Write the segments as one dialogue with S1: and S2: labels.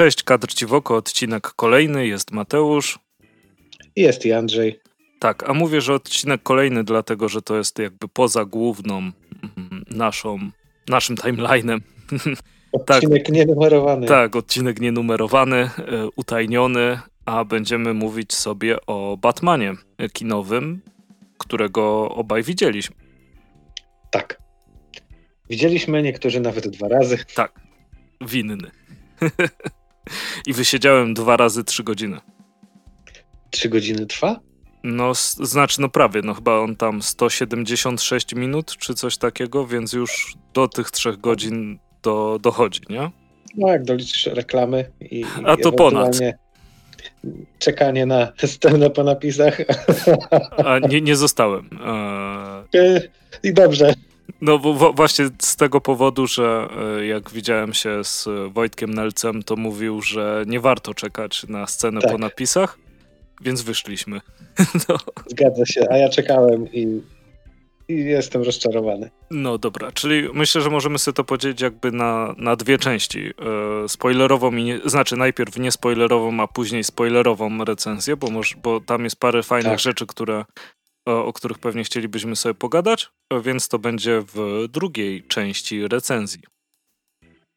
S1: Cześć, kadr Ciwoko, odcinek kolejny, jest Mateusz.
S2: Jest i Andrzej.
S1: Tak, a mówię, że odcinek kolejny, dlatego że to jest jakby poza główną mm, naszą, naszym timeline'em.
S2: Odcinek tak, nienumerowany.
S1: Tak, odcinek nienumerowany, e, utajniony, a będziemy mówić sobie o Batmanie kinowym, którego obaj widzieliśmy.
S2: Tak. Widzieliśmy niektórzy nawet dwa razy.
S1: Tak, winny. I wysiedziałem dwa razy trzy godziny.
S2: Trzy godziny trwa?
S1: No, znaczy, no prawie, no chyba on tam 176 minut czy coś takiego, więc już do tych trzech godzin do, dochodzi, nie?
S2: No, jak doliczysz reklamy i.
S1: A to ponad.
S2: Czekanie na scenę po napisach.
S1: A nie, nie zostałem.
S2: E... I dobrze.
S1: No bo właśnie z tego powodu, że e, jak widziałem się z Wojtkiem Nelcem, to mówił, że nie warto czekać na scenę tak. po napisach, więc wyszliśmy.
S2: No. Zgadza się, a ja czekałem i, i, jestem rozczarowany.
S1: No dobra, czyli myślę, że możemy sobie to podzielić jakby na, na dwie części. E, spoilerową i nie, znaczy najpierw niespoilerową, a później spoilerową recenzję, bo, bo tam jest parę fajnych tak. rzeczy, które o których pewnie chcielibyśmy sobie pogadać, więc to będzie w drugiej części recenzji.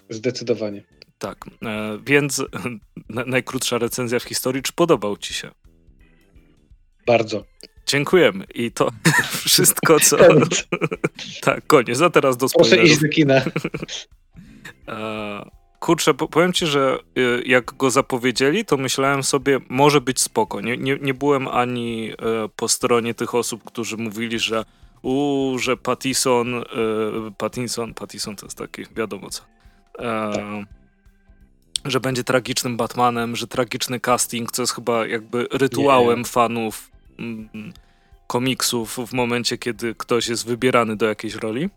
S2: Zdecydowanie.
S1: Tak, e, więc najkrótsza recenzja w historii. Czy podobał Ci się?
S2: Bardzo.
S1: Dziękujemy. I to wszystko, co. tak, koniec. A teraz do spoilerów.
S2: Proszę iść do kina.
S1: Kurczę, powiem ci, że y, jak go zapowiedzieli, to myślałem sobie, może być spoko. Nie, nie, nie byłem ani e, po stronie tych osób, którzy mówili, że u, że Pattison, e, Pattinson, Pattison to jest taki, wiadomo co, e, że będzie tragicznym Batmanem, że tragiczny casting, co jest chyba jakby rytuałem yeah. fanów mm, komiksów w momencie, kiedy ktoś jest wybierany do jakiejś roli.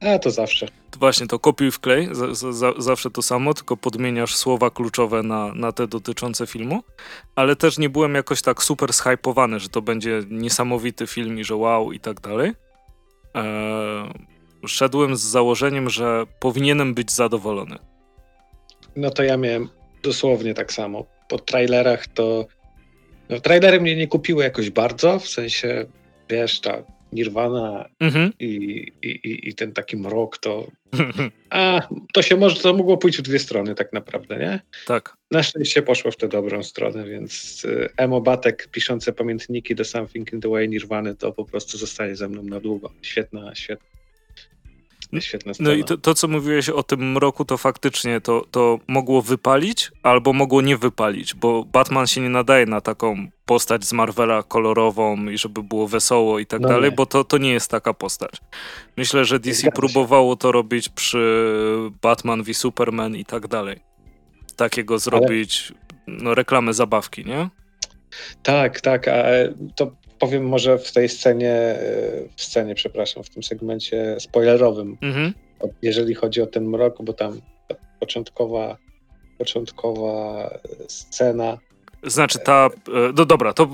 S2: A to zawsze.
S1: To właśnie to kopiuj wklej, z, z, zawsze to samo, tylko podmieniasz słowa kluczowe na, na te dotyczące filmu, ale też nie byłem jakoś tak super zhypowany, że to będzie niesamowity film i że wow i tak dalej. Eee, szedłem z założeniem, że powinienem być zadowolony.
S2: No to ja miałem dosłownie tak samo. Po trailerach to... No, trailery mnie nie kupiły jakoś bardzo, w sensie, wiesz, ta Nirvana mhm. i, i, i ten taki mrok, to a, to się może, to mogło pójść w dwie strony tak naprawdę, nie?
S1: Tak.
S2: Na szczęście poszło w tę dobrą stronę, więc Emo Batek piszące pamiętniki do Something in the Way Nirwany to po prostu zostaje ze mną na długo. Świetna, świetna Świetna
S1: No i to, to, co mówiłeś o tym mroku, to faktycznie to, to mogło wypalić albo mogło nie wypalić, bo Batman się nie nadaje na taką postać z Marvela kolorową i żeby było wesoło i tak no dalej, nie. bo to, to nie jest taka postać. Myślę, że DC próbowało to robić przy Batman v Superman i tak dalej. Takiego zrobić Ale... no, reklamę zabawki, nie?
S2: Tak, tak, a to powiem może w tej scenie, e, w scenie, przepraszam, w tym segmencie spoilerowym, mhm. jeżeli chodzi o ten mrok, bo tam początkowa, początkowa scena.
S1: Znaczy ta, e, no dobra, to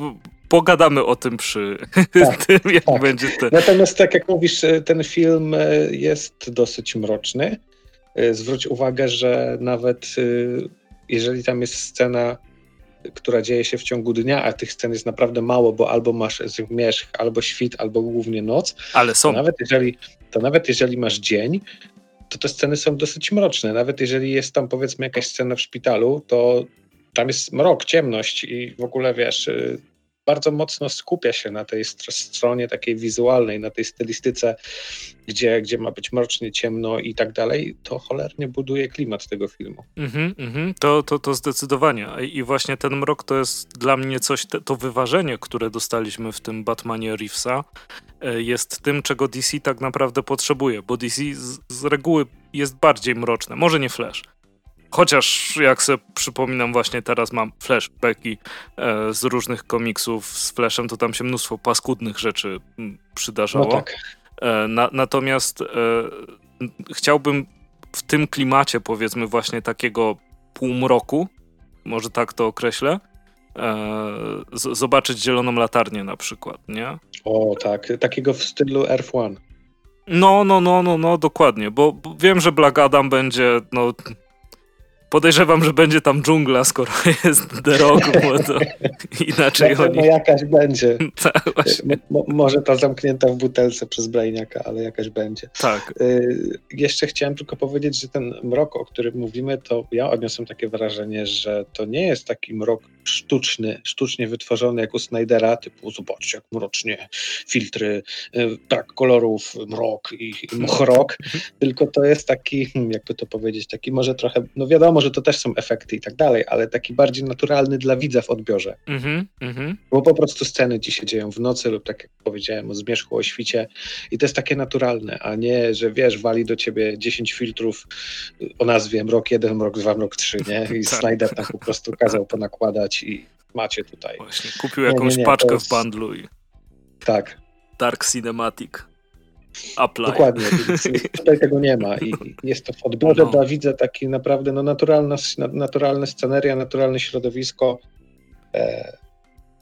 S1: pogadamy o tym przy tak, tym, jak tak. będzie ten.
S2: Natomiast tak jak mówisz, e, ten film jest dosyć mroczny. Zwróć uwagę, że nawet jeżeli tam jest scena która dzieje się w ciągu dnia, a tych scen jest naprawdę mało, bo albo masz zmierzch, albo świt, albo głównie noc.
S1: Ale są.
S2: To nawet jeżeli, to nawet jeżeli masz dzień, to te sceny są dosyć mroczne. Nawet jeżeli jest tam powiedzmy jakaś scena w szpitalu, to tam jest mrok, ciemność i w ogóle wiesz, y, bardzo mocno skupia się na tej stronie takiej wizualnej, na tej stylistyce, gdzie, gdzie ma być mrocznie, ciemno i tak dalej, to cholernie buduje klimat tego filmu.
S1: Mm-hmm, mm-hmm. To, to, to zdecydowanie. I właśnie ten mrok to jest dla mnie coś, to wyważenie, które dostaliśmy w tym Batmanie Reevesa, e, jest tym, czego DC tak naprawdę potrzebuje, bo DC z, z reguły jest bardziej mroczne. Może nie Flash, Chociaż jak sobie przypominam właśnie teraz mam flashbacki e, z różnych komiksów z Flashem, to tam się mnóstwo paskudnych rzeczy przydarzało. No tak. e, na, natomiast e, chciałbym w tym klimacie powiedzmy właśnie takiego półmroku, może tak to określę, e, z, zobaczyć zieloną latarnię na przykład, nie?
S2: O tak, takiego w stylu Earth One.
S1: No, no, no, no, no, dokładnie, bo, bo wiem, że Black Adam będzie, no Podejrzewam, że będzie tam dżungla, skoro jest The Rock, bo to inaczej
S2: no,
S1: oni...
S2: No jakaś będzie.
S1: tak,
S2: Mo, może ta zamknięta w butelce przez Brainiaka, ale jakaś będzie.
S1: Tak.
S2: Y jeszcze chciałem tylko powiedzieć, że ten mrok, o którym mówimy, to ja odniosłem takie wrażenie, że to nie jest taki mrok sztuczny, sztucznie wytworzony jak u Snydera, typu zobaczcie jak mrocznie, filtry, y, brak kolorów, mrok i, i mochrok, tylko to jest taki, jakby to powiedzieć, taki może trochę, no wiadomo, że to też są efekty i tak dalej, ale taki bardziej naturalny dla widza w odbiorze.
S1: Mhm, mhm.
S2: Bo po prostu sceny ci się dzieją w nocy lub tak jak powiedziałem o zmierzchu, o świcie i to jest takie naturalne, a nie, że wiesz, wali do ciebie 10 filtrów o nazwie Mrok 1, Mrok 2, Mrok 3, nie? I tak. Snyder tam po prostu kazał ponakładać i macie tutaj.
S1: Właśnie, kupił jakąś nie, nie, nie, paczkę jest... w bundlu i...
S2: Tak.
S1: Dark Cinematic. Apply.
S2: Dokładnie, tutaj tego nie ma i jest to w odbiorze no. dla widza taki naprawdę no, naturalna, naturalna sceneria, naturalne środowisko e,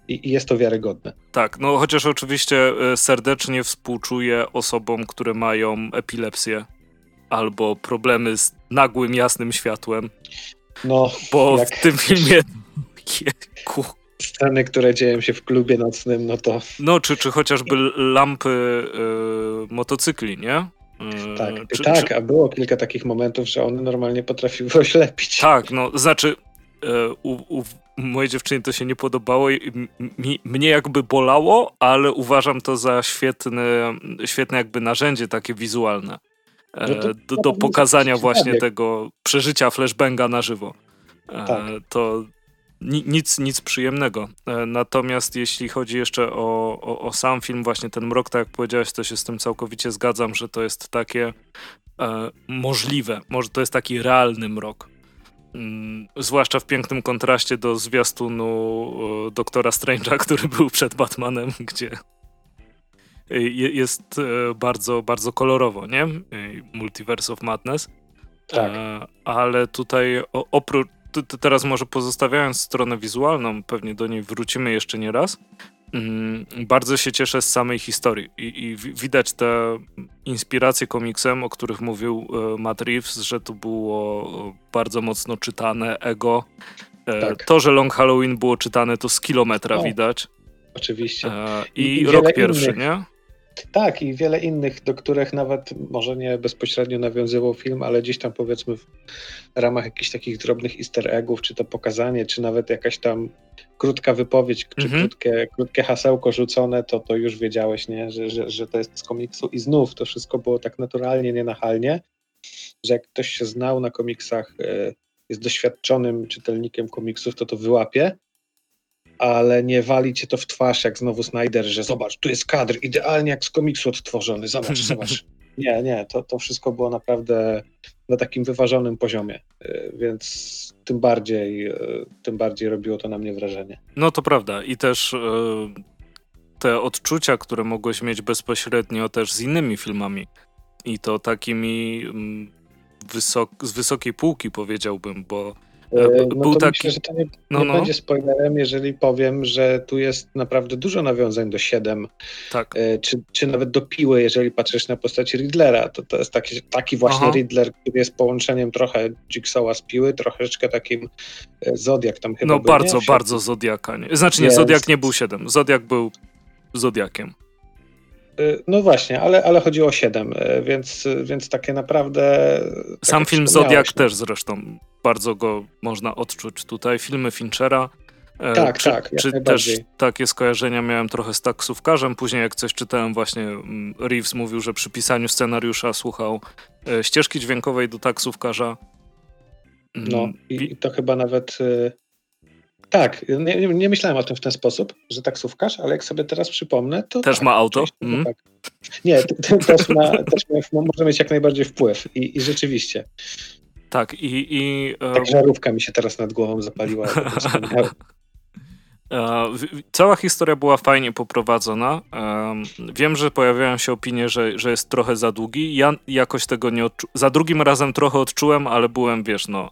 S2: i, i, jest to wiarygodne.
S1: Tak, no chociaż oczywiście e, serdecznie współczuję osobom, które mają epilepsję albo problemy z nagłym, jasnym światłem.
S2: No,
S1: bo jak... w tym filmie Jejku
S2: sceny, które dzieją się w klubie nocnym, no to...
S1: No, czy, czy chociażby lampy y, motocykli, nie?
S2: Y, tak, czy, tak czy... a było kilka takich momentów, że one normalnie potrafiły oślepić.
S1: Tak, no, znaczy y, u, u mojej dziewczynie to się nie podobało i mi, mnie jakby bolało, ale uważam to za świetne, świetne jakby narzędzie takie wizualne. No do, do pokazania właśnie tego przeżycia flashbanga na żywo. Tak. To, nic, nic przyjemnego. E, natomiast jeśli chodzi jeszcze o, o, o, sam film, właśnie ten mrok, tak jak powiedziałeś, to się z tym całkowicie zgadzam, że to jest takie e, możliwe. Może to jest taki realny mrok. Mm, zwłaszcza w pięknym kontraście do zwiastunu e, Doktora Strange'a, który był przed Batmanem, gdzie jest e, bardzo, bardzo kolorowo, nie? Multiverse of Madness.
S2: Tak.
S1: Ale tutaj oprócz teraz może pozostawiając stronę wizualną, pewnie do niej wrócimy jeszcze nie raz. Mm, bardzo się cieszę z samej historii i, i widać te inspiracje komiksem, o których mówił e, Matt Reeves, że to było bardzo mocno czytane, ego. E, tak. To, że Long Halloween było czytane, to z kilometra o, widać.
S2: Oczywiście.
S1: I, I rok pierwszy, innych. nie?
S2: Tak, i wiele innych, do których nawet może nie bezpośrednio nawiązywał film, ale gdzieś tam powiedzmy w ramach jakichś takich drobnych easter eggów, czy to pokazanie, czy nawet jakaś tam krótka wypowiedź, czy mhm. krótkie, krótkie hasełko rzucone, to, to już wiedziałeś, nie? Że, że, że to jest z komiksu. I znów to wszystko było tak naturalnie, nienachalnie, że jak ktoś się znał na komiksach, e, jest doświadczonym czytelnikiem komiksów, to to wyłapie ale nie wali cię to w twarz, jak znowu Snyder, że zobacz, tu jest kadr, idealnie jak z komiksu odtworzony, zobacz, zobacz. Nie, nie, to, to wszystko było naprawdę na takim wyważonym poziomie, y, więc tym bardziej, y, tym bardziej robiło to na mnie wrażenie.
S1: No to prawda i też y, te odczucia, które mogłeś mieć bezpośrednio też z innymi filmami i to takimi mm, wysok z wysokiej półki powiedziałbym, bo
S2: no Był to taki... myślę, że to nie, no, nie no. będzie spoilerem, jeżeli powiem, że tu jest naprawdę dużo nawiązań do 7,
S1: tak.
S2: E, czy, czy nawet do Piły, jeżeli patrzysz na postać Riddlera. To, to jest taki, taki właśnie Aha. Riddler, który jest połączeniem trochę Jigsaw'a z Piły, troszeczkę takim e, Zodiak tam chyba
S1: No był, bardzo, nie? bardzo Zodiaka. Nie? Znaczy nie, jest. Zodiak nie był 7, Zodiak był Zodiakiem.
S2: No właśnie, ale, ale chodzi o 7, więc, więc takie naprawdę.
S1: Tak Sam film Zodiak też zresztą bardzo go można odczuć tutaj. Filmy Finchera.
S2: E, tak, czy, tak.
S1: Czy też takie skojarzenia miałem trochę z taksówkarzem. Później, jak coś czytałem, właśnie mm, Reeves mówił, że przy pisaniu scenariusza słuchał e, ścieżki dźwiękowej do taksówkarza.
S2: Mm, no i to chyba nawet. E, tak, nie, nie, myślałem o tym w ten sposób, że taksówkarz, ale jak sobie teraz przypomnę, to.
S1: Też
S2: tak,
S1: ma auto? Mm.
S2: Tak. Nie, też, ma, też ma, może mieć jak najbardziej wpływ. I, i rzeczywiście.
S1: Tak, i. i
S2: e, tak, żarówka mi się teraz nad głową zapaliła.
S1: E, cała historia była fajnie poprowadzona. Wiem, że pojawiają się opinie, że, że jest trochę za długi. Ja jakoś tego nie odczułem. Za drugim razem trochę odczułem, ale byłem, wiesz, no,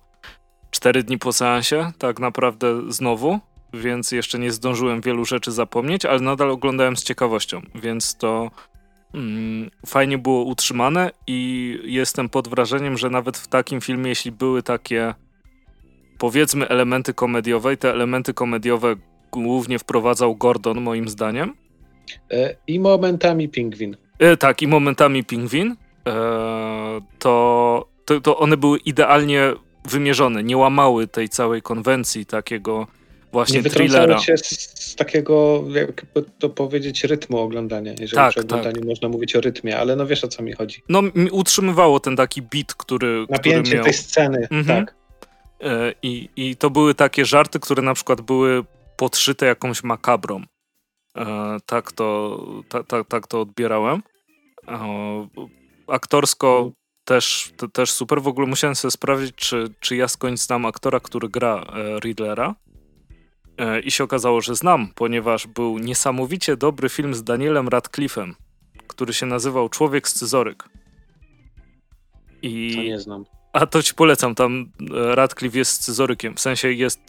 S1: cztery dni po seansie, tak naprawdę znowu, więc jeszcze nie zdążyłem wielu rzeczy zapomnieć, ale nadal oglądałem z ciekawością, więc to Mm, fajnie było utrzymane i jestem pod wrażeniem, że nawet w takim filmie, jeśli były takie powiedzmy elementy komediowe i te elementy komediowe głównie wprowadzał Gordon moim zdaniem.
S2: E, I momentami pingwin.
S1: E, tak, i momentami pingwin. E, to, to, to one były idealnie wymierzone, nie łamały tej całej konwencji takiego właśnie
S2: nie
S1: thrillera.
S2: się z, z, takiego, jakby to powiedzieć, rytmu oglądania, jeżeli tak, przy oglądaniu tak. można mówić o rytmie, ale no wiesz o co mi chodzi.
S1: No utrzymywało ten taki beat, który
S2: Napięcie
S1: który miał...
S2: tej sceny, mhm. tak.
S1: E, I, I to były takie żarty, które na przykład były podszyte jakąś makabrą. E, tak to, ta, ta, tak to odbierałem. E, aktorsko też, też super. W ogóle musiałem sobie sprawdzić, czy, czy ja skądś znam aktora, który gra Riddlera. I się okazało, że znam, ponieważ był niesamowicie dobry film z Danielem Radcliffe'em, który się nazywał Człowiek Scyzoryk.
S2: I... To nie znam.
S1: A to ci polecam, tam e, Radcliffe jest scyzorykiem, w sensie jest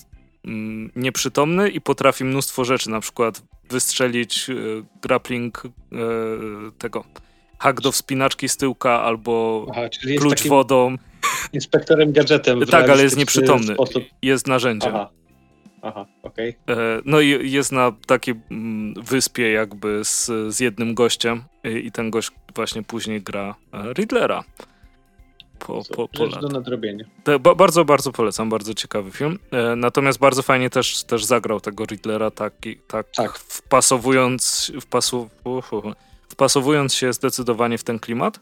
S1: mm, nieprzytomny i potrafi mnóstwo rzeczy, na przykład wystrzelić e, grappling e, tego hak do wspinaczki z tyłka albo Aha, klucz wodą.
S2: Inspektorem gadżetem.
S1: Tak, ale jest nieprzytomny. Sposób. Jest narzędziem.
S2: Aha. Aha, okej. Okay.
S1: E, no i jest na takiej mm, wyspie jakby z, z jednym gościem i ten gość właśnie później gra Riddlera
S2: po, po, po do nadrobienia.
S1: ba bardzo, bardzo polecam, bardzo ciekawy film. E, natomiast bardzo fajnie też, też zagrał tego Riddlera, tak, tak, tak. wpasowując, wpasu, uh, uh, wpasowując się zdecydowanie w ten klimat.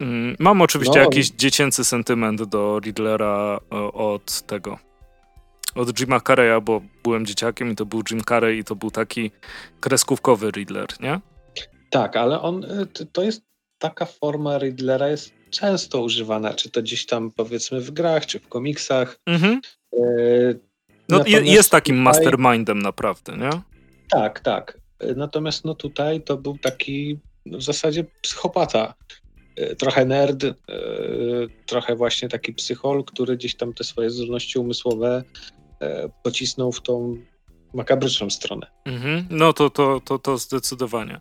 S1: Mm, mam oczywiście no. jakiś dziecięcy sentyment do Riddlera e, od tego, od Jima Carreya, bo byłem dzieciakiem i to był Jim Carrey i to był taki kreskówkowy Riddler, nie?
S2: Tak, ale on, e, to jest taka forma Riddlera jest często używana, czy to gdzieś tam powiedzmy w grach, czy w komiksach. Mhm.
S1: E, no jest takim mastermindem naprawdę, nie?
S2: Tak, tak. E, natomiast no tutaj to był taki no w zasadzie psychopata. E, trochę nerd, trochę właśnie taki psychol, który gdzieś tam te swoje zdolności umysłowe pocisnął w tą makabryczną stronę.
S1: Mhm. No to, to, to, to zdecydowanie.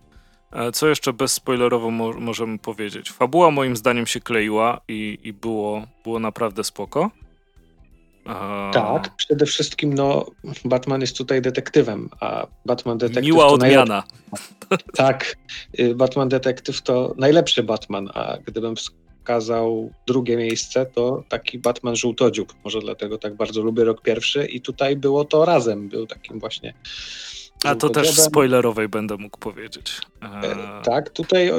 S1: E, co jeszcze bezspoilerowo mo możemy powiedzieć? Fabuła moim zdaniem się kleiła i, i było, było naprawdę spoko.
S2: A... Tak, przede wszystkim no, Batman jest tutaj detektywem, a Batman detektyw
S1: Miła odmiana.
S2: tak, y, Batman detektyw to najlepszy Batman, a gdybym wskazał drugie miejsce, to taki Batman żółtodziób. Może dlatego tak bardzo lubię rok pierwszy i tutaj było to razem, był takim właśnie
S1: a to też w spoilerowej będę mógł powiedzieć.
S2: E, tak, tutaj e,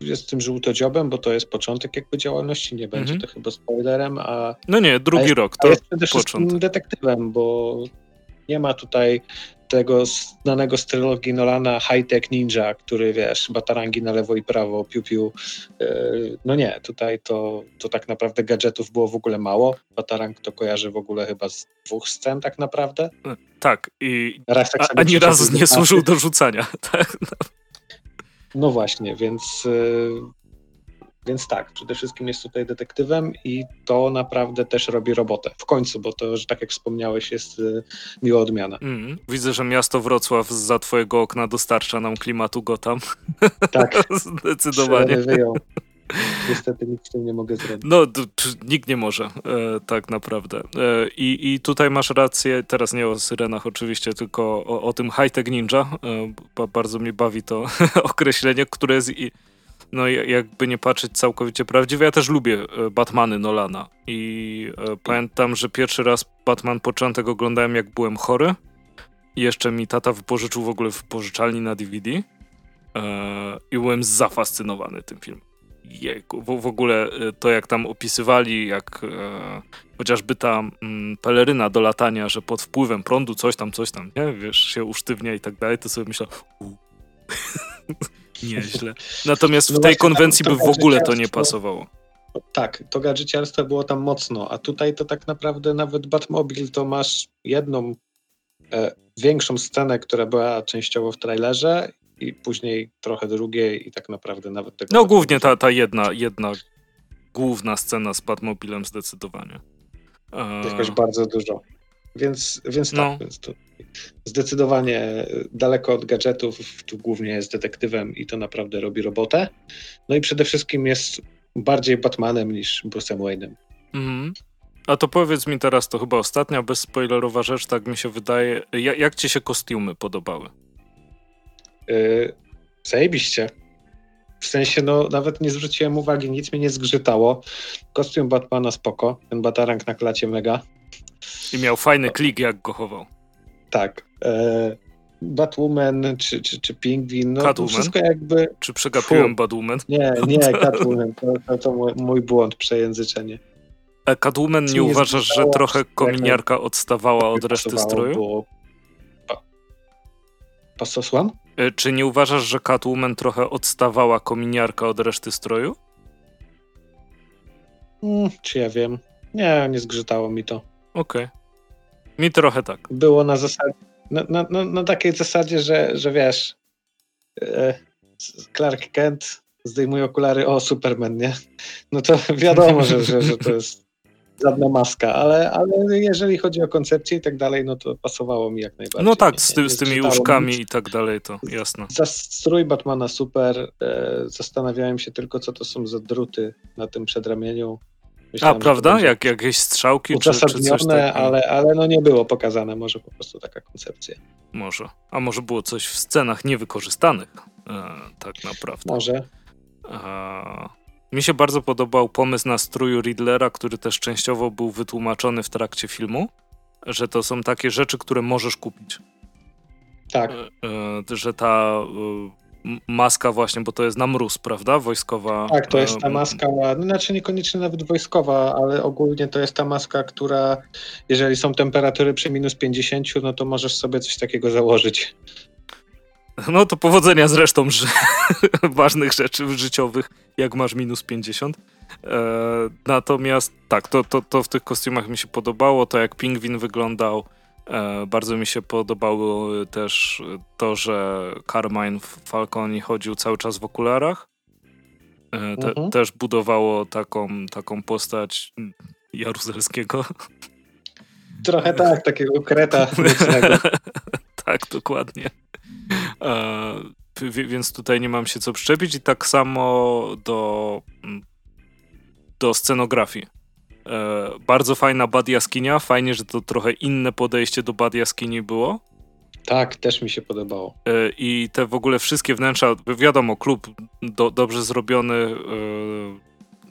S2: jest tym żółtodziobem, bo to jest początek jakby działalności, nie będzie mm -hmm. to chyba spoilerem, a...
S1: No nie, drugi
S2: jest,
S1: rok, to
S2: jest przede wszystkim detektywem, bo nie ma tutaj tego znanego z trylogii Nolana High-Tech Ninja, który wiesz, batarangi na lewo i prawo, piu-piu. E, no nie, tutaj to, to tak naprawdę gadżetów było w ogóle mało. Batarang to kojarzy w ogóle chyba z dwóch scen tak naprawdę.
S1: Tak, i raz tak a, ani razu nie służył do rzucania. Tak?
S2: No właśnie, więc e, więc tak, przede wszystkim jest tutaj detektywem i to naprawdę też robi robotę. W końcu, bo to, że tak jak wspomniałeś, jest y, miła odmiana. Mm,
S1: widzę, że miasto Wrocław za twojego okna dostarcza nam klimatu Gotham.
S2: Tak.
S1: Zdecydowanie.
S2: Niestety nic z tym nie mogę zrobić.
S1: No, nikt nie może, e, tak naprawdę. E, i, I tutaj masz rację, teraz nie o syrenach oczywiście, tylko o, o tym high-tech ninja. E, bardzo mnie bawi to określenie, które jest i, no jakby nie patrzeć całkowicie prawdziwe, ja też lubię e, Batmany Nolana i e, pamiętam, że pierwszy raz Batman początek oglądałem jak byłem chory jeszcze mi tata wypożyczył w ogóle w pożyczalni na DVD e, i byłem zafascynowany tym filmem. Jejku, w, w ogóle e, to jak tam opisywali, jak e, chociażby ta mm, peleryna do latania, że pod wpływem prądu coś tam, coś tam, nie, wiesz, się usztywnia i tak dalej, to sobie myślałem, Nieźle. Natomiast w no tej konwencji by w ogóle to nie pasowało.
S2: Tak, to gadżeciarstwo było tam mocno, a tutaj to tak naprawdę nawet Batmobile to masz jedną e, większą scenę, która była częściowo w trailerze i później trochę drugiej i tak naprawdę nawet tego...
S1: No głównie ta, ta jedna, jedna główna scena z Batmobilem zdecydowanie.
S2: E... Jakoś bardzo dużo. Więc, więc tak, no. więc to zdecydowanie daleko od gadżetów, tu głównie jest detektywem i to naprawdę robi robotę. No i przede wszystkim jest bardziej Batmanem niż Bruce'em Wayne'em. Mhm.
S1: A to powiedz mi teraz, to chyba ostatnia bezspoilerowa rzecz, tak mi się wydaje. Ja, jak ci się kostiumy podobały?
S2: Yy, zajebiście. W sensie, no nawet nie zwróciłem uwagi, nic mnie nie zgrzytało. Kostium Batmana spoko, ten batarang na klacie mega.
S1: I miał fajny klik, jak go chował.
S2: Tak. E, Batwoman czy, czy, czy Pingwin, no
S1: Catwoman?
S2: wszystko jakby...
S1: Czy przegapiłem Batwoman?
S2: Nie, nie, Catwoman, to, to, to mój, mój błąd, przejęzyczenie.
S1: A Catwoman
S2: Czy
S1: nie
S2: nie
S1: uważasz, że trochę kominiarka odstawała od reszty stroju?
S2: Było... Pa... Pasosłam?
S1: E, Czy nie uważasz, że Catwoman trochę odstawała kominiarka od reszty stroju?
S2: Mm, czy ja wiem? Nie, nie zgrzytało mi to.
S1: Okej. Mi trochę tak.
S2: Było na zasadzie, na, na, na, na takiej zasadzie, że, że wiesz, e, Clark Kent zdejmuje okulary, o Superman, nie? No to wiadomo, że, że, że to jest żadna maska, ale, ale jeżeli chodzi o koncepcję i tak dalej, no to pasowało mi jak najbardziej.
S1: No tak, z, ty, z tymi
S2: nic.
S1: i tak dalej, to jasne.
S2: Za strój Batmana super. E, zastanawiałem się tylko, co to są za druty na tym przedramieniu.
S1: A,
S2: Myślałem, to
S1: prawda? Jak jakieś strzałki czy, czy coś
S2: Uzasadnione,
S1: takiego?
S2: ale, ale no nie było pokazane, może po prostu taka koncepcja.
S1: Może. A może było coś w scenach niewykorzystanych, e, tak naprawdę.
S2: Może.
S1: E, mi się bardzo podobał pomysł na stróju Riddlera, który też częściowo był wytłumaczony w trakcie filmu, że to są takie rzeczy, które możesz kupić.
S2: Tak,
S1: E, e, że ta e, maska właśnie, bo to jest na mróz, prawda? Wojskowa.
S2: tak, to jest ta maska, no, znaczy niekoniecznie nawet wojskowa, ale ogólnie to jest ta maska, która jeżeli są temperatury przy minus 50, no to możesz sobie coś takiego założyć.
S1: No to powodzenia zresztą ży- ważnych rzeczy życiowych, jak masz minus 50. E, natomiast tak, to, to, to w tych kostiumach mi się podobało, to jak pingwin wyglądał. E, bardzo mi się podobało też to, że Carmine w Falconi chodził cały czas w okularach. E, te,
S2: Mhm.
S1: Też budowało taką, taką postać Jaruzelskiego.
S2: Trochę tak, takiego kreta
S1: tak, dokładnie. E, więc tutaj nie mam się co przyczepić i tak samo do, mm, do scenografii. E, bardzo fajna bad jaskinia, fajnie, że to trochę inne podejście do bad jaskini było.
S2: Tak, też mi się podobało.
S1: E, I te w ogóle wszystkie wnętrza, wiadomo, klub do, dobrze zrobiony,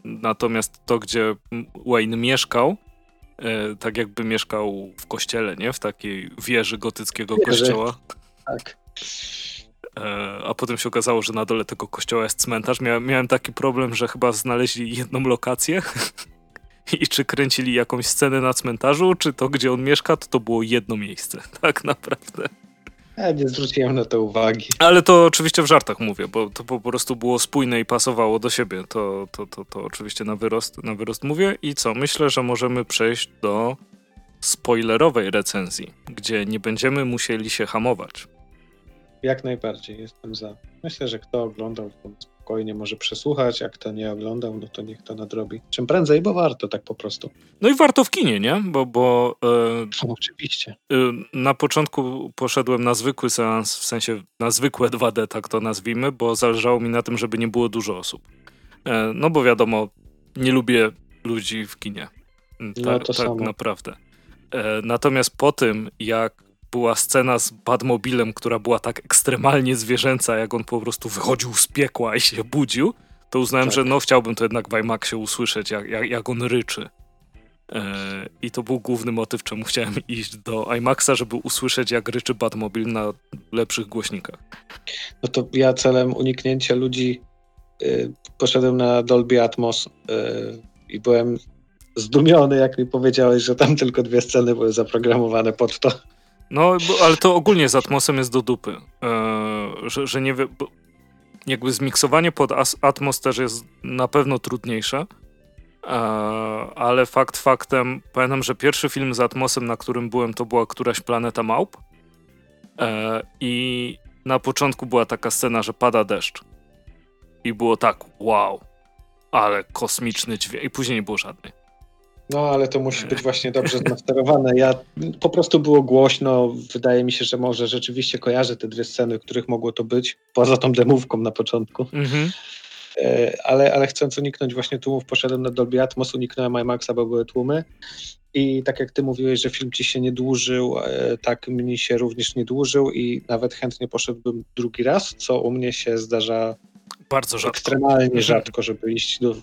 S1: natomiast to, gdzie Wayne mieszkał, tak jakby mieszkał w kościele, nie? W takiej wieży gotyckiego
S2: Wieży.
S1: kościoła.
S2: Tak.
S1: E, a potem się okazało, że na dole tego kościoła jest cmentarz. Miałem, miałem taki problem, że chyba znaleźli jedną lokację i czy kręcili jakąś scenę na cmentarzu, czy to, gdzie on mieszka, to to było jedno miejsce, tak naprawdę.
S2: Ja nie zwróciłem na to uwagi.
S1: Ale to oczywiście w żartach mówię, bo to po prostu było spójne i pasowało do siebie. To, to, to, to oczywiście na wyrost, na wyrost mówię. I co? Myślę, że możemy przejść do spoilerowej recenzji, gdzie nie będziemy musieli się hamować.
S2: Jak najbardziej jestem za. Myślę, że kto oglądał, to spokojnie może przesłuchać, a kto nie oglądał, no to niech to nadrobi. Czym prędzej, bo warto tak po prostu.
S1: No i warto w kinie, nie? Bo, bo e,
S2: Oczywiście.
S1: Y, Na początku poszedłem na zwykły seans, w sensie na zwykłe 2D, tak to nazwijmy, bo zależało mi na tym, żeby nie było dużo osób. E, No bo wiadomo, nie lubię ludzi w kinie. Mm,
S2: No,
S1: Tak,
S2: to
S1: tak
S2: samo.
S1: naprawdę. E, Natomiast po tym, jak była scena z Badmobilem, która była tak ekstremalnie zwierzęca, jak on po prostu wychodził z piekła i się budził, to uznałem,
S2: Tak.
S1: że no chciałbym to jednak w IMAXie usłyszeć, jak, jak, jak on ryczy. E, I to był główny motyw, czemu chciałem iść do IMAXa, żeby usłyszeć, jak ryczy Batmobil na lepszych głośnikach.
S2: No to ja celem uniknięcia ludzi y, poszedłem na Dolby Atmos y, i byłem zdumiony, jak mi powiedziałeś, że tam tylko dwie sceny były zaprogramowane pod to.
S1: No, bo, ale to ogólnie z Atmosem jest do dupy. E, że, że nie wie, jakby zmiksowanie pod Atmos też jest na pewno trudniejsze. E, ale fakt faktem, pamiętam, że pierwszy film z Atmosem, na którym byłem, to była któraś planeta małp. E, I na początku była taka scena, że pada deszcz. I było tak, wow, ale kosmiczny dźwięk. I później nie było żadnej.
S2: No, ale to musi być właśnie dobrze zmasterowane. Ja po prostu było głośno. Wydaje mi się, że może rzeczywiście kojarzę te dwie sceny, których mogło to być, poza tą demówką na początku.
S1: Mhm.
S2: E, ale, ale chcąc uniknąć właśnie tłumów, poszedłem na Dolby Atmos, uniknąłem IMAXa, bo były tłumy. I tak jak ty mówiłeś, że film ci się nie dłużył, e, tak mi się również nie dłużył i nawet chętnie poszedłbym drugi raz, co u mnie się zdarza
S1: bardzo rzadko.
S2: Ekstremalnie mhm. rzadko, żeby iść do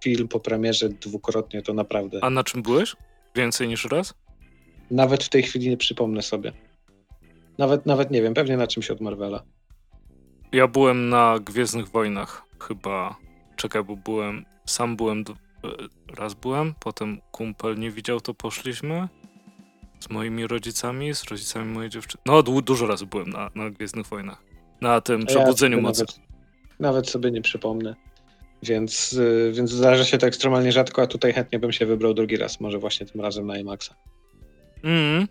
S2: film po premierze dwukrotnie, to naprawdę.
S1: A na czym byłeś? Więcej niż raz?
S2: Nawet w tej chwili nie przypomnę sobie. Nawet, nawet nie wiem, pewnie na czymś od Marvela.
S1: Ja byłem na Gwiezdnych Wojnach chyba. Czekaj, bo byłem, sam byłem, e, raz byłem, potem kumpel nie widział, to poszliśmy z moimi rodzicami, z rodzicami mojej dziewczyny. No, dużo razy byłem na, na Gwiezdnych Wojnach. Na tym Przebudzeniu ja Mocy.
S2: Nawet, nawet, sobie nie przypomnę. Więc, y, więc zdarza się to ekstremalnie rzadko, a tutaj chętnie bym się wybrał drugi raz, może właśnie tym razem na IMAXa.
S1: Mm.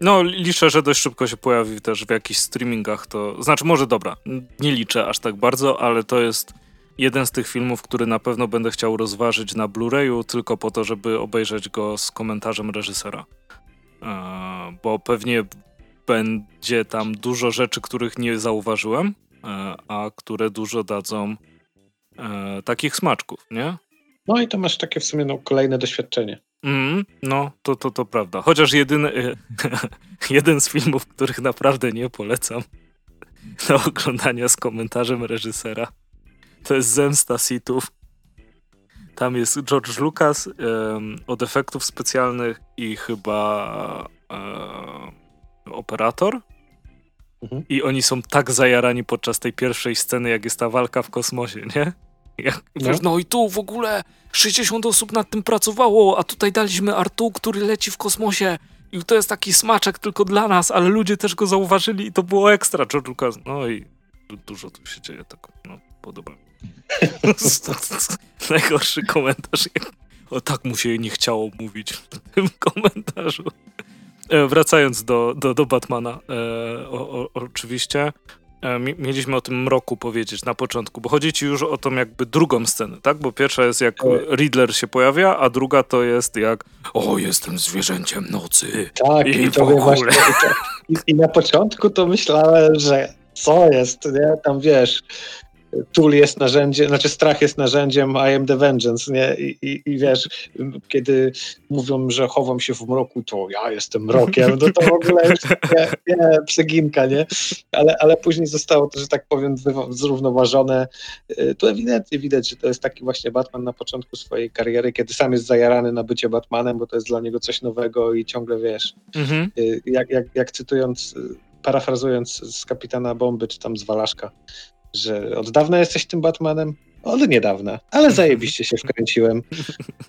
S1: No, liczę, że dość szybko się pojawi też w jakichś streamingach. To znaczy, może dobra, nie liczę aż tak bardzo, ale to jest jeden z tych filmów, który na pewno będę chciał rozważyć na Blu-rayu, tylko po to, żeby obejrzeć go z komentarzem reżysera. E, bo pewnie będzie tam dużo rzeczy, których nie zauważyłem, e, a które dużo dadzą e, takich smaczków, nie?
S2: No i to masz takie w sumie no, kolejne doświadczenie.
S1: Mm, no, to, to, to prawda. Chociaż jedyny, jeden z filmów, których naprawdę nie polecam do oglądania z komentarzem reżysera, to jest Zemsta Sithów. Tam jest George Lucas um, od efektów specjalnych i chyba um, operator. Mhm. I oni są tak zajarani podczas tej pierwszej sceny, jak jest ta walka w kosmosie, nie? Jak, no. Wiesz, no i tu w ogóle 60 osób nad tym pracowało, a tutaj daliśmy Artu, który leci w kosmosie. I to jest taki smaczek tylko dla nas, ale ludzie też go zauważyli i to było ekstra. George Lucas, no i dużo tu się dzieje, tak no, podoba mi Najgorszy komentarz. O tak mu się nie chciało mówić w tym komentarzu. E, wracając do, do, do Batmana, e, o, o, oczywiście. E, mieliśmy o tym mroku powiedzieć na początku, bo chodzi ci już o tą jakby drugą scenę, tak? Bo pierwsza jest jak Riddler się pojawia, a druga to jest jak o, jestem zwierzęciem nocy.
S2: Tak, i, i to właśnie. I, I na początku to myślałem, że co jest, nie? Tam wiesz, Tool jest narzędziem, znaczy strach jest narzędziem, I am the vengeance, nie? I, i, i wiesz, kiedy mówią, że chowam się w mroku, to ja jestem mrokiem, no to w ogóle już nie, nie przeginka, nie? Ale, ale później zostało to, że tak powiem, zrównoważone. Y, tu ewidentnie widać, że to jest taki właśnie Batman na początku swojej kariery, kiedy sam jest zajarany na bycie Batmanem, bo to jest dla niego coś nowego i ciągle, wiesz, mhm. Y, jak, jak, jak cytując parafrazując z kapitana Bomby, czy tam z Walaszka, że od dawna jesteś tym Batmanem? Od niedawna, ale zajebiście się wkręciłem.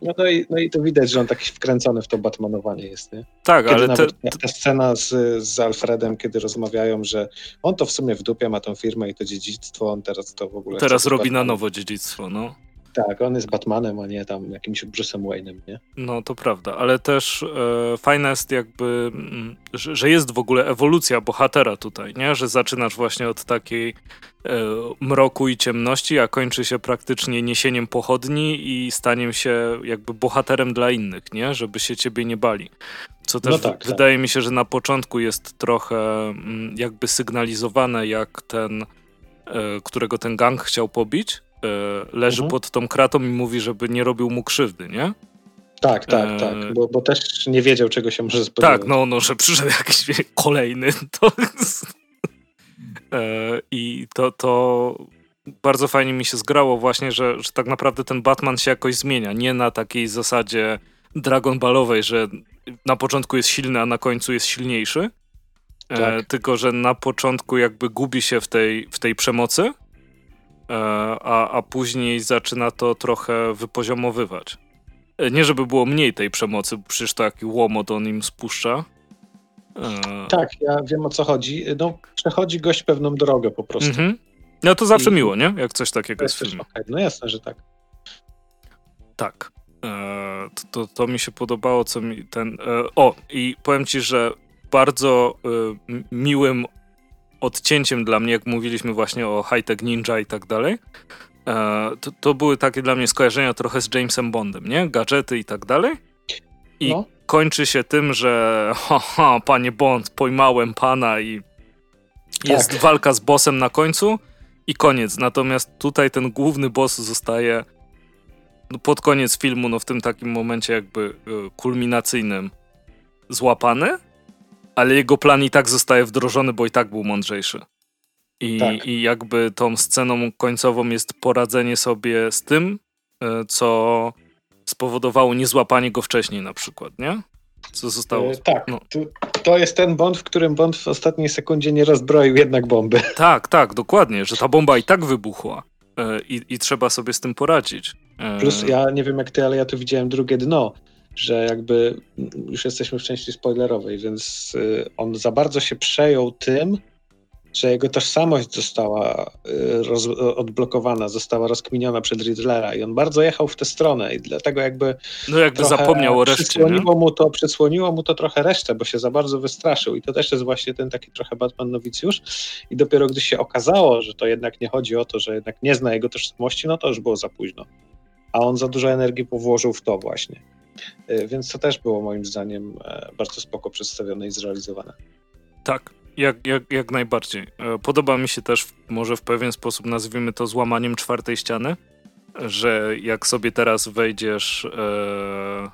S2: No, no, i, no i to widać, że on taki wkręcony w to Batmanowanie jest, nie?
S1: Tak,
S2: kiedy
S1: ale
S2: te, ta scena z, z Alfredem, kiedy rozmawiają, że on to w sumie w dupie ma tą firmę i to dziedzictwo, on teraz to w ogóle...
S1: Teraz robi na nowo dziedzictwo, no.
S2: Tak, on jest Batmanem, a nie tam jakimś Bruce'em Wayne'em, nie?
S1: No to prawda, ale też e, fajne jest jakby, m, że, że, jest w ogóle ewolucja bohatera tutaj, nie? Że zaczynasz właśnie od takiej e, mroku i ciemności, a kończy się praktycznie niesieniem pochodni i staniem się jakby bohaterem dla innych, nie? Żeby się ciebie nie bali. Co też no tak, wydaje tak. mi się, że na początku jest trochę mm, jakby sygnalizowane, jak ten, e, którego ten gang chciał pobić, leży mhm. pod tą kratą i mówi, żeby nie robił mu krzywdy, nie?
S2: Tak, tak, e... tak, bo, bo też nie wiedział, czego się może spodziewać.
S1: Tak, no, no że przyszedł jakiś kolejny. To... e, I to, to bardzo fajnie mi się zgrało właśnie, że, że tak naprawdę ten Batman się jakoś zmienia. Nie na takiej zasadzie Dragon Ballowej, że na początku jest silny, a na końcu jest silniejszy. E, tak. tylko, że na początku jakby gubi się w tej, w tej przemocy, E, a, a później zaczyna to trochę wypoziomowywać. E, nie, żeby było mniej tej przemocy, bo przecież taki łomot on im spuszcza.
S2: E, tak, ja wiem o co chodzi. No, przechodzi gość pewną drogę po prostu. Mhm.
S1: No to zawsze I... miło, nie? Jak coś takiego jest w filmie.
S2: Okay. No jasne, że tak.
S1: Tak. E, to, to, to, mi się podobało, co mi ten... E, o, i powiem ci, że bardzo e, miłym odcięciem dla mnie, jak mówiliśmy właśnie o high-tech ninja i tak dalej, e, to, to, były takie dla mnie skojarzenia trochę z Jamesem Bondem, nie? Gadżety i tak dalej. I no. kończy się tym, że haha, panie Bond, pojmałem pana i tak. jest walka z bossem na końcu i koniec. Natomiast tutaj ten główny boss zostaje no, pod koniec filmu, no w tym takim momencie jakby y, kulminacyjnym złapany, ale jego plan i tak zostaje wdrożony, bo i tak był mądrzejszy. I, tak. i jakby tą sceną końcową jest poradzenie sobie z tym, y, co spowodowało niezłapanie go wcześniej na przykład, nie? Co zostało. E,
S2: tak, no. to, to, jest ten Bond, w którym Bond w ostatniej sekundzie nie rozbroił jednak bomby.
S1: Tak, tak, dokładnie, że ta bomba i tak wybuchła e, i, i trzeba sobie z tym poradzić.
S2: E... Plus ja nie wiem jak ty, ale ja tu widziałem drugie dno, że jakby już jesteśmy w części spoilerowej, więc y, on za bardzo się przejął tym, że jego tożsamość została y, roz, odblokowana, została rozkminiona przed Riddlera i on bardzo jechał w tę stronę i dlatego jakby
S1: no jakby zapomniał o reszcie.
S2: Przysłoniło mu, to, przysłoniło mu to trochę resztę, bo się za bardzo wystraszył i to też jest właśnie ten taki trochę Batman nowicjusz i dopiero gdy się okazało, że to jednak nie chodzi o to, że jednak nie zna jego tożsamości, no to już było za późno. A on za dużo energii powłożył w to właśnie. Y, więc to też było moim zdaniem e, bardzo spoko przedstawione i zrealizowane.
S1: Tak, jak, jak, jak najbardziej. E, podoba mi się też, może w pewien sposób nazwijmy to złamaniem czwartej ściany, że jak sobie teraz wejdziesz e,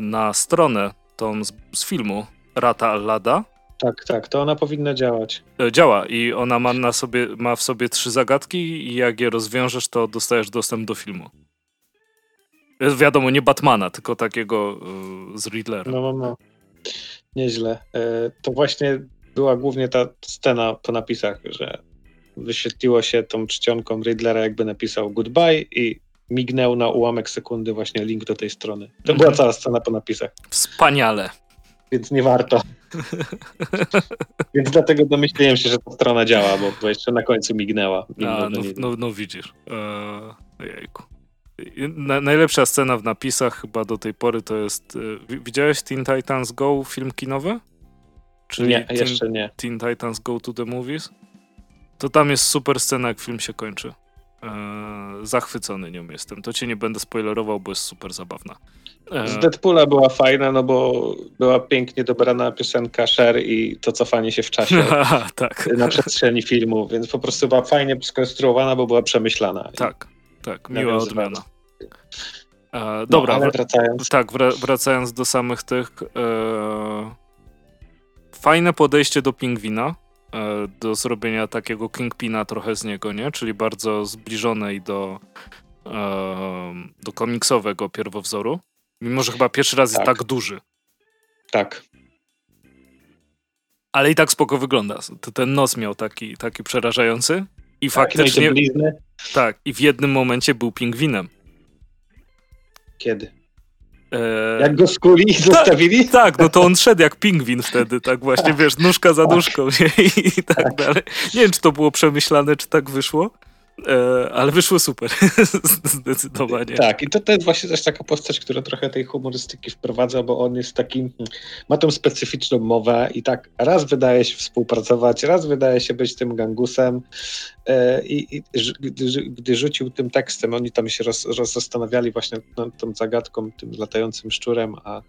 S1: na stronę tą z, z filmu Rata Allada.
S2: Tak, tak, to ona powinna działać.
S1: E, działa i ona ma, na sobie, ma w sobie trzy zagadki i jak je rozwiążesz, to dostajesz dostęp do filmu. Wiadomo, nie Batmana, tylko takiego y, z Riddlera.
S2: No, no, no nieźle. E, to właśnie była głównie ta scena po napisach, że wyświetliło się tą czcionką Riddlera, jakby napisał goodbye i mignął na ułamek sekundy właśnie link do tej strony. To była cała scena po napisach.
S1: Wspaniale.
S2: Więc nie warto. Więc dlatego domyśliłem się, że ta strona działa, bo jeszcze na końcu mignęła.
S1: A, no, no, no, widzisz. Eee, jejku. Na, najlepsza scena w napisach chyba do tej pory to jest. Y, widziałeś Teen Titans Go, film kinowy?
S2: Czyli nie, Teen, jeszcze nie.
S1: Teen Titans Go to the Movies? To tam jest super scena, jak film się kończy. Eee, zachwycony nią jestem. To cię nie będę spoilerował, bo jest super zabawna.
S2: Eee. Z Deadpoola była fajna, no bo była pięknie dobrana piosenka Cher i to cofanie się w czasie
S1: tak.
S2: na przestrzeni filmu, więc po prostu była fajnie skonstruowana, bo była przemyślana.
S1: Tak. Tak, miła odmiana. E, dobra, no, wracając. tak, wracając do samych tych. E, fajne podejście do pingwina, e, do zrobienia takiego Kingpina trochę z niego, nie? Czyli bardzo zbliżone i do, e, do komiksowego pierwowzoru. Mimo, że chyba pierwszy raz tak. jest tak duży.
S2: Tak.
S1: Ale i tak spoko wygląda. Ten nos miał taki, taki przerażający. I tak, faktycznie.
S2: No
S1: tak, i w jednym momencie był pingwinem.
S2: Kiedy? Eee... Jak go skuli i zostawili?
S1: Tak, tak, no to on szedł jak pingwin wtedy, tak właśnie, wiesz, nóżka za nóżką nie? i tak, tak dalej. Nie wiem, czy to było przemyślane, czy tak wyszło, E, ale wyszło super, zdecydowanie.
S2: Tak, i to, to jest właśnie też taka postać, która trochę tej humorystyki wprowadza, bo on jest takim, ma tą specyficzną mowę i tak raz wydaje się współpracować, raz wydaje się być tym gangusem e, i, i gdy, gdy, rzucił tym tekstem, oni tam się roz, roz zastanawiali właśnie nad tą zagadką, tym latającym szczurem, a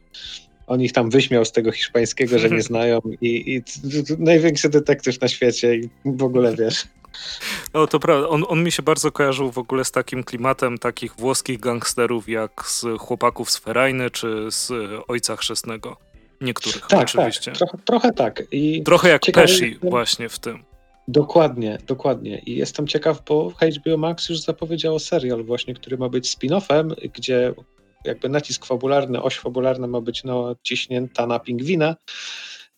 S2: on ich tam wyśmiał z tego hiszpańskiego, że nie znają i, i największy detektyw na świecie i w ogóle wiesz.
S1: No to prawda, on, on mi się bardzo kojarzył w ogóle z takim klimatem takich włoskich gangsterów jak z chłopaków z Ferajny czy z Ojca Chrzestnego. Niektórych tak, tak oczywiście.
S2: Tak, trochę, trochę tak. I
S1: trochę jak Pesci właśnie w tym.
S2: Dokładnie, dokładnie. I jestem ciekaw, bo HBO Max już zapowiedziało serial właśnie, który ma być spin-offem, gdzie jakby nacisk fabularny, oś fabularna ma być no, ciśnięta na pingwina.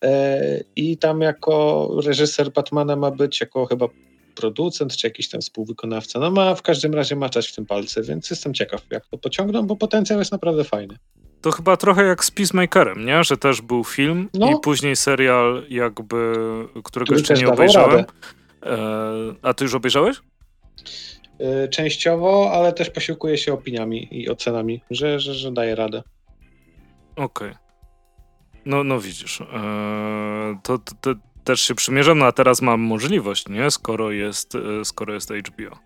S2: E, I tam jako reżyser Batmana ma być jako chyba producent, czy jakiś tam współwykonawca. No ma w każdym razie maczać w tym palce, więc jestem ciekaw, jak to pociągną, bo potencjał jest naprawdę fajny.
S1: To chyba trochę jak z Peacemakerem, nie? Że też był film no. i później serial jakby, którego Który jeszcze nie obejrzałem. E, a ty już obejrzałeś?
S2: E, częściowo, ale też posiłkuję się opiniami i ocenami, że, że, że daje radę.
S1: Okej. Okay. No, no widzisz. E, to, to, to, też się przymierzam, no a teraz mam możliwość, nie? Skoro jest, e, skoro jest HBO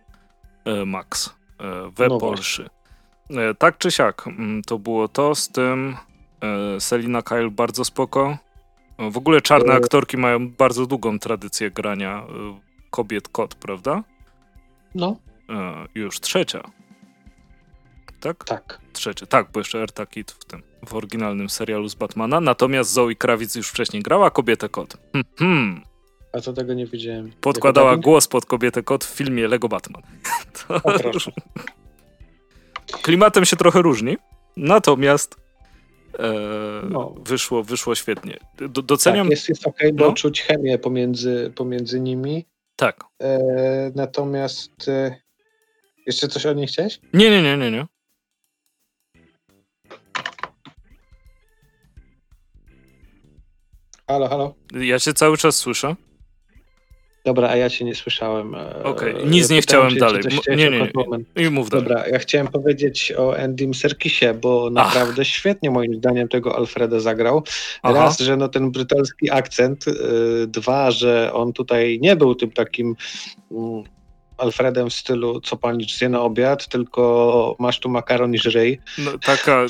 S1: e, Max e, we no Polsce. Tak czy siak, mm, to było to z tym Selina Kyle bardzo spoko. W ogóle czarne aktorki mają bardzo długą tradycję grania kobiet kot, prawda?
S2: No.
S1: Już trzecia. Tak?
S2: Tak.
S1: Trzecia, tak, bo jeszcze Erta Kid w tym, w oryginalnym serialu z Batmana. Natomiast Zoe Krawic już wcześniej grała kobietę kot. Hmm, hmm.
S2: A co tego nie widziałem.
S1: Podkładała głos pod kobietę kot w filmie Lego Batman.
S2: To... O, proszę.
S1: Klimatem się trochę różni, natomiast e, no. wyszło, wyszło świetnie. Do, doceniam...
S2: Tak, jest, jest okay, bo no? czuć chemię pomiędzy, pomiędzy nimi.
S1: Tak.
S2: E, natomiast e, jeszcze coś o niej chciałeś?
S1: Nie, nie, nie, nie, nie.
S2: Halo, halo.
S1: Ja cię cały czas słyszę.
S2: Dobra, a ja cię nie słyszałem.
S1: E, Okej, okay. nic nie chciałem cię, dalej. Nie, nie, nie. I mów dalej.
S2: Dobra, ja chciałem powiedzieć o Endym Serkisie, bo naprawdę Ach. świetnie moim zdaniem tego Alfreda zagrał. Aha. Raz, że no ten brytyjski akcent, yy, dwa, że on tutaj nie był tym takim yy, Alfredem w stylu co pani zje na obiad, tylko masz tu makaron i żryj.
S1: No, taka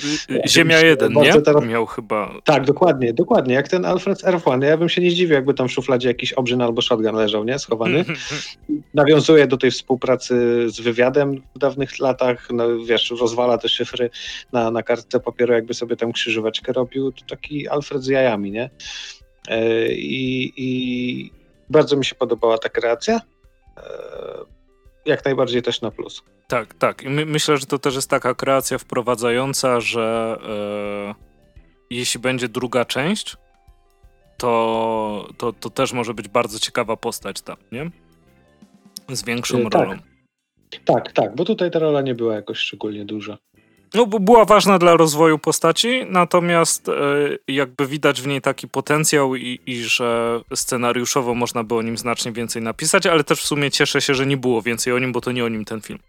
S1: Ziemia 1, nie? Teraz... Miał chyba...
S2: Tak, dokładnie, dokładnie. Jak ten Alfred z R1. Ja bym się nie zdziwił, jakby tam w szufladzie jakiś obrzyn albo shotgun leżał, nie? Schowany. Nawiązuje do tej współpracy z wywiadem w dawnych latach, no, wiesz, rozwala te szyfry na, na kartce papieru, jakby sobie tam krzyżóweczkę robił. To taki Alfred z jajami, nie? E, I, i bardzo mi się podobała ta kreacja. E, jak najbardziej też na plus.
S1: Tak, tak. I my, myślę, że to też jest taka kreacja wprowadzająca, że e, jeśli będzie druga część, to, to, to też może być bardzo ciekawa postać tam, nie? Z większą e, rolą.
S2: Tak, tak, bo tutaj ta rola nie była jakoś szczególnie duża.
S1: No, była ważna dla rozwoju postaci, natomiast e, jakby widać w niej taki potencjał i, i, że scenariuszowo można by o nim znacznie więcej napisać, ale też w sumie cieszę się, że nie było więcej o nim, bo to nie o nim ten film.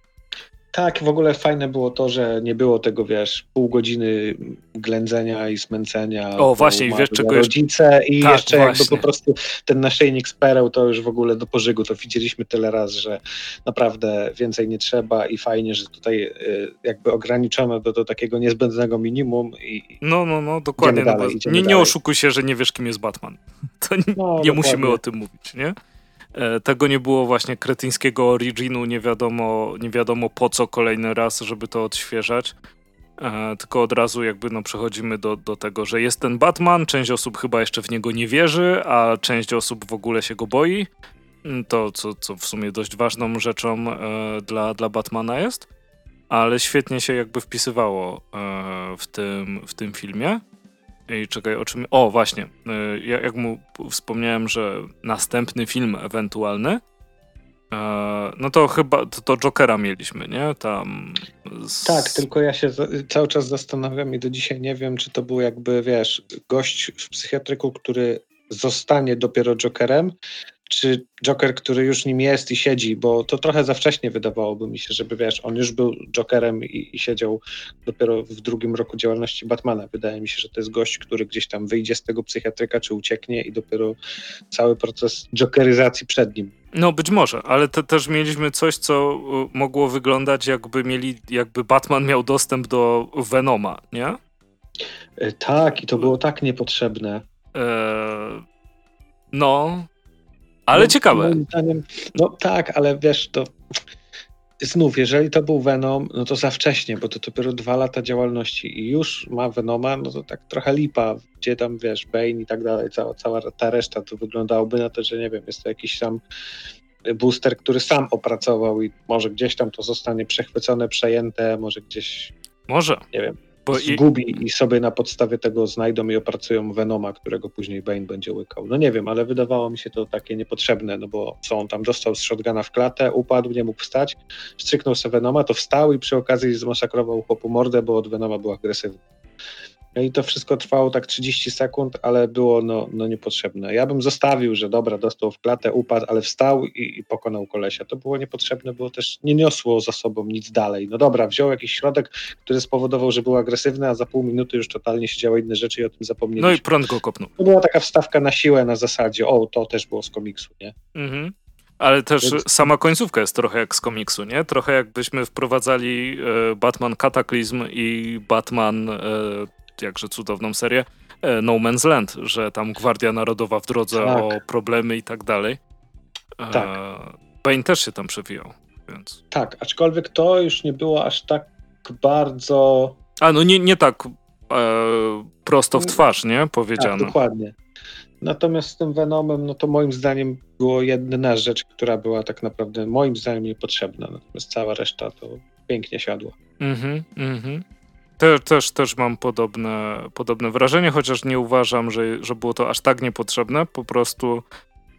S2: Tak, w ogóle fajne było to, że nie było tego, wiesz, pół godziny ględzenia i smęcenia.
S1: O, właśnie, wiesz czego
S2: rodzice i tak, jeszcze właśnie. jakby po prostu ten naszyjnik z pereł to już w ogóle do pożygu, to widzieliśmy tyle razy, że naprawdę więcej nie trzeba i fajnie, że tutaj y, jakby ograniczono do, do takiego niezbędnego minimum i
S1: No, no, no, dokładnie. No dalej, no, nie, nie oszukuj się, że nie wiesz, kim jest Batman. To nie, no, nie musimy o tym mówić, nie? E, tego nie było właśnie kretyńskiego originu, nie wiadomo, nie wiadomo po co kolejny raz, żeby to odświeżać. E, tylko od razu jakby no przechodzimy do, do tego, że jest ten Batman, część osób chyba jeszcze w niego nie wierzy, a część osób w ogóle się go boi. Mm, to, co, co w sumie dość ważną rzeczą e, dla, dla Batmana jest, ale świetnie się jakby wpisywało e, w, tym, w tym filmie. I czekaj, o czym. O, właśnie. Y, jak mu wspomniałem, że następny film ewentualny. E, no to chyba to, to Jokera mieliśmy, nie? Tam.
S2: Z... Tak, tylko ja się cały czas zastanawiam i do dzisiaj nie wiem, czy to był jakby, wiesz, gość w psychiatryku, który zostanie dopiero Jokerem, czy Joker, który już nim jest i siedzi, bo to trochę za wcześnie wydawałoby mi się, żeby wiesz, on już był Jokerem i, i, siedział dopiero w drugim roku działalności Batmana. Wydaje mi się, że to jest gość, który gdzieś tam wyjdzie z tego psychiatryka, czy ucieknie i dopiero cały proces jokeryzacji przed nim.
S1: No być może, ale to też mieliśmy coś, co y, mogło wyglądać jakby mieli, jakby Batman miał dostęp do Venoma, nie?
S2: E, tak, i to było tak niepotrzebne. Eee,
S1: no, ale no, ciekawe.
S2: Zdaniem, no tak, ale wiesz, to znów, jeżeli to był Venom, no to za wcześnie, bo to dopiero dwa lata działalności i już ma Venoma, no to tak trochę lipa, gdzie tam, wiesz, Bane i tak dalej, cała, cała ta reszta, to wyglądałoby na to, że nie wiem, jest to jakiś tam booster, który sam opracował i może gdzieś tam to zostanie przechwycone, przejęte, może gdzieś...
S1: Może.
S2: Nie wiem, bo zgubi i... i sobie na podstawie tego znajdą i opracują Venoma, którego później Bane będzie łykał. No nie wiem, ale wydawało mi się to takie niepotrzebne, no bo co on tam dostał z shotguna w klatę, upadł, nie mógł wstać, strzyknął sobie Venoma, to wstał i przy okazji zmasakrował chłopu mordę, bo od Venoma był agresywny. No i to wszystko trwało tak 30 sekund, ale było no, no niepotrzebne. Ja bym zostawił, że dobra, dostał w klatę, upadł, ale wstał i, i, pokonał kolesia. To było niepotrzebne, było też nie niosło za sobą nic dalej. No dobra, wziął jakiś środek, który spowodował, że był agresywny, a za pół minuty już totalnie się działy inne rzeczy i o tym zapomnieliśmy.
S1: No i prąd go kopnął.
S2: To była taka wstawka na siłę na zasadzie, o, to też było z komiksu, nie? Mhm.
S1: Ale też Więc... sama końcówka jest trochę jak z komiksu, nie? Trochę jakbyśmy wprowadzali e, Batman Kataklizm i Batman e, jakże cudowną serię, e, No Man's Land, że tam Gwardia Narodowa w drodze tak. o problemy i tak dalej. Tak. E, Bane też się tam przewijał, więc...
S2: Tak, aczkolwiek to już nie było aż tak bardzo...
S1: A, no nie, nie tak e, prosto w twarz, nie? Powiedziane.
S2: Tak, dokładnie. Natomiast z tym Venomem, no to moim zdaniem było jedyna rzecz, która była tak naprawdę moim zdaniem niepotrzebna. Natomiast cała reszta to pięknie siadła.
S1: Mhm, mhm. Te, też, też mam podobne, podobne wrażenie, chociaż nie uważam, że, że było to aż tak niepotrzebne. Po prostu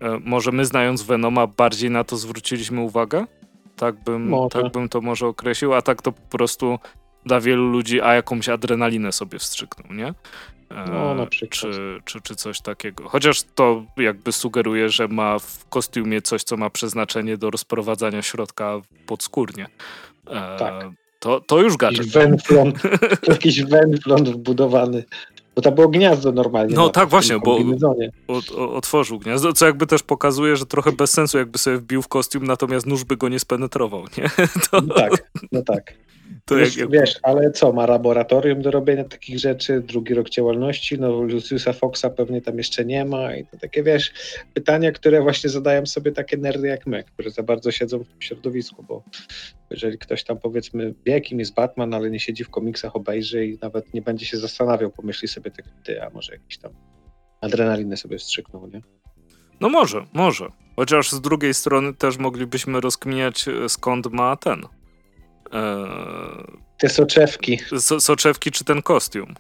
S1: e, może my znając Venoma bardziej na to zwróciliśmy uwagę. Tak bym, tak bym to może określił, a tak to po prostu dla wielu ludzi, a jakąś adrenalinę sobie wstrzyknął, nie?
S2: E, no, na przykład.
S1: Czy, czy, czy coś takiego. Chociaż to jakby sugeruje, że ma w kostiumie coś, co ma przeznaczenie do rozprowadzania środka podskórnie.
S2: E, tak.
S1: To, to już gadżet.
S2: Jakiś węflon, jakiś węflon wbudowany. Bo to było gniazdo normalnie.
S1: No tak, właśnie, bo od, otworzył gniazdo, co jakby też pokazuje, że trochę bez sensu, jakby sobie wbił w kostium, natomiast nóż by go nie spenetrował, nie?
S2: To... No tak, no tak. To wiesz, jak... wiesz, ale co, ma laboratorium do robienia takich rzeczy, drugi rok działalności, no Luciusa Foxa pewnie tam jeszcze nie ma i to takie, wiesz, pytania, które właśnie zadają sobie takie nerdy jak my, które za bardzo siedzą w tym środowisku, bo jeżeli ktoś tam powiedzmy wie, kim jest Batman, ale nie siedzi w komiksach, obejrzy i nawet nie będzie się zastanawiał, pomyśli sobie tak, ty, a może jakiś tam adrenalinę sobie wstrzyknął, nie?
S1: No może, może. Chociaż z drugiej strony też moglibyśmy rozkminiać, e, skąd ma ten
S2: Te soczewki.
S1: So, soczewki czy ten kostium.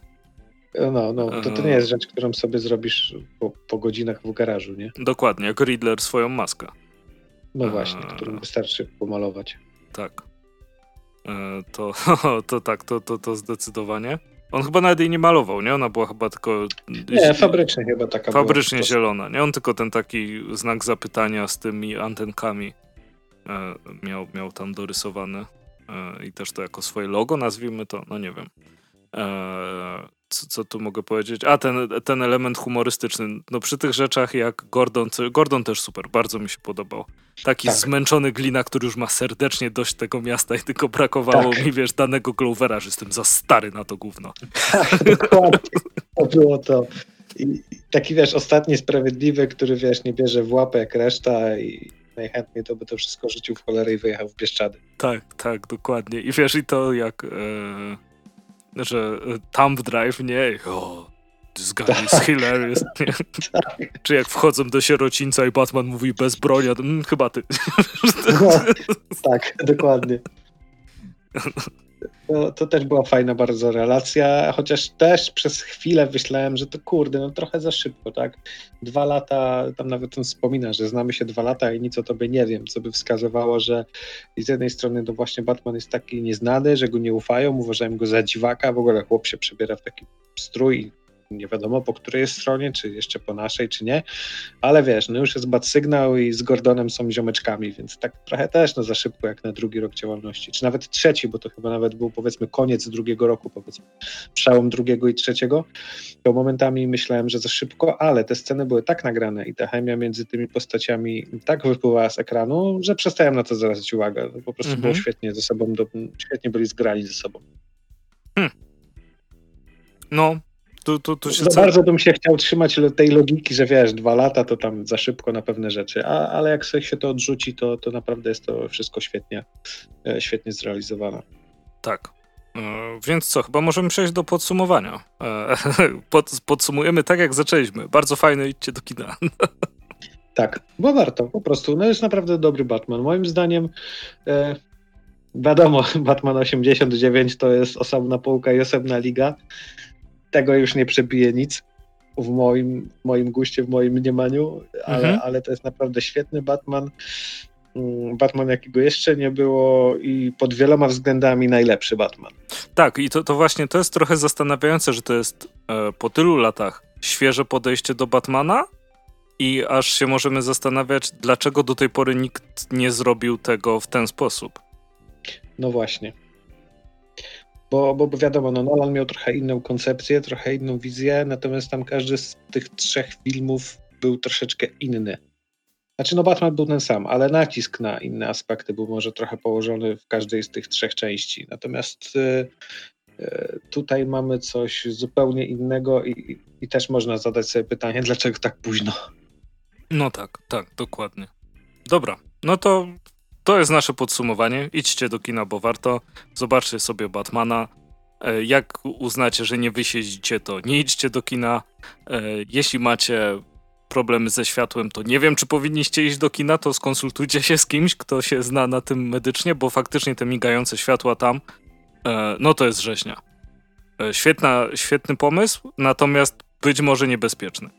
S2: No, no, to, to nie jest rzecz, którą sobie zrobisz po, po godzinach w garażu, nie?
S1: Dokładnie, jak Riddler swoją maskę.
S2: No właśnie, e... którą wystarczy pomalować.
S1: Tak. E, to, to tak, to, to, to zdecydowanie. On chyba nawet jej nie malował, nie? Ona była chyba tylko...
S2: Nie, fabrycznie chyba taka
S1: Fabrycznie była. zielona, nie? On tylko ten taki znak zapytania z tymi antenkami e, miał, miał tam dorysowany. E, i też to jako swoje logo, nazwijmy to, no nie wiem. E, co, co, tu mogę powiedzieć? A, ten, ten element humorystyczny. No przy tych rzeczach jak Gordon, Gordon też super, bardzo mi się podobał. Taki tak. zmęczony glina, który już ma serdecznie dość tego miasta i tylko brakowało tak. mi, wiesz, danego Glovera, że jestem za stary na to gówno.
S2: Tak. To było to. I taki, wiesz, ostatni sprawiedliwy, który, wiesz, nie bierze w łapę jak reszta i najchętniej to by to wszystko rzucił w cholerę i wyjechał w Bieszczady.
S1: Tak, tak, dokładnie. I wiesz, i to jak, e, że e, Thumb Drive, nie, o, this guy is tak. hilarious. tak. Czy jak wchodzą do sierocińca i Batman mówi bez broni, to, mm, chyba ty.
S2: no, tak, dokładnie. To, to, też była fajna bardzo relacja, chociaż też przez chwilę myślałem, że to kurde, no trochę za szybko, tak? Dwa lata, tam nawet on wspomina, że znamy się dwa lata i nic o tobie nie wiem, co by wskazywało, że z jednej strony to właśnie Batman jest taki nieznany, że go nie ufają, uważają go za dziwaka, w ogóle chłop się przebiera w taki strój nie wiadomo po której stronie, czy jeszcze po naszej, czy nie, ale wiesz, no już jest bad sygnał i z Gordonem są ziomeczkami, więc tak trochę też no za szybko jak na drugi rok działalności, czy nawet trzeci, bo to chyba nawet był powiedzmy koniec drugiego roku, powiedzmy przełom drugiego i trzeciego, to momentami myślałem, że za szybko, ale te sceny były tak nagrane i ta chemia między tymi postaciami tak wypływała z ekranu, że przestałem na to zwracać uwagę, po prostu mhm. było świetnie ze sobą, do, świetnie byli zgrani ze sobą. Hmm.
S1: No, tu, tu, tu
S2: Za bardzo bym się chciał trzymać tej logiki, że wiesz, dwa lata to tam za szybko na pewne rzeczy, A, ale jak się to odrzuci, to, to naprawdę jest to wszystko świetnie, e, świetnie zrealizowane.
S1: Tak. E, więc co, chyba możemy przejść do podsumowania. E, pod, podsumujemy tak, jak zaczęliśmy. Bardzo fajne, idźcie do kina.
S2: Tak, bo warto, po prostu. No jest naprawdę dobry Batman. Moim zdaniem e, wiadomo, Batman 89 to jest osobna półka i osobna liga tego już nie przebije nic w moim, moim guście, w moim mniemaniu, ale, mhm. ale to jest naprawdę świetny Batman. Mm, Batman, jakiego jeszcze nie było, i pod wieloma względami najlepszy Batman.
S1: Tak, i to, to właśnie to jest trochę zastanawiające, że to jest e, po tylu latach świeże podejście do Batmana, i aż się możemy zastanawiać, dlaczego do tej pory nikt nie zrobił tego w ten sposób.
S2: No właśnie bo, bo, wiadomo, no Nolan miał trochę inną koncepcję, trochę inną wizję, natomiast tam każdy z tych trzech filmów był troszeczkę inny. Znaczy, no Batman był ten sam, ale nacisk na inne aspekty był może trochę położony w każdej z tych trzech części. Natomiast y, y, tutaj mamy coś zupełnie innego i, i też można zadać sobie pytanie, dlaczego tak późno?
S1: No tak, tak, dokładnie. Dobra, no to to jest nasze podsumowanie. Idźcie do kina, bo warto. Zobaczcie sobie Batmana. E, jak uznacie, że nie wysiedzicie, to nie idźcie do kina. E, jeśli macie problemy ze światłem, to nie wiem, czy powinniście iść do kina, to skonsultujcie się z kimś, kto się zna na tym medycznie, bo faktycznie te migające światła tam, e, no to jest rzeźnia. Świetna, świetny pomysł, natomiast być może niebezpieczny.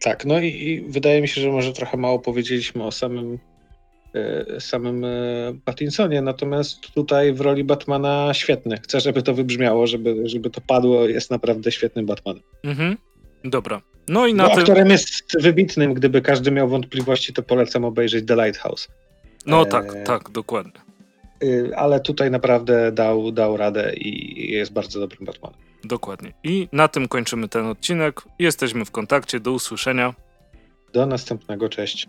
S2: Tak, no i, i wydaje mi się, że może trochę mało powiedzieliśmy o samym samym e, Pattinsonie, natomiast tutaj w roli Batmana świetny. Chcę, żeby to wybrzmiało, żeby, żeby to padło. Jest naprawdę świetnym Batmanem.
S1: Mhm. Dobra. No i na
S2: Bo tym... Aktorem jest wybitnym. Gdyby każdy miał wątpliwości, to polecam obejrzeć The Lighthouse.
S1: No e... tak, tak, dokładnie.
S2: Ale tutaj naprawdę dał, dał radę i jest bardzo dobrym Batmanem.
S1: Dokładnie. I na tym kończymy ten odcinek. Jesteśmy w kontakcie. Do usłyszenia.
S2: Do następnego. Cześć.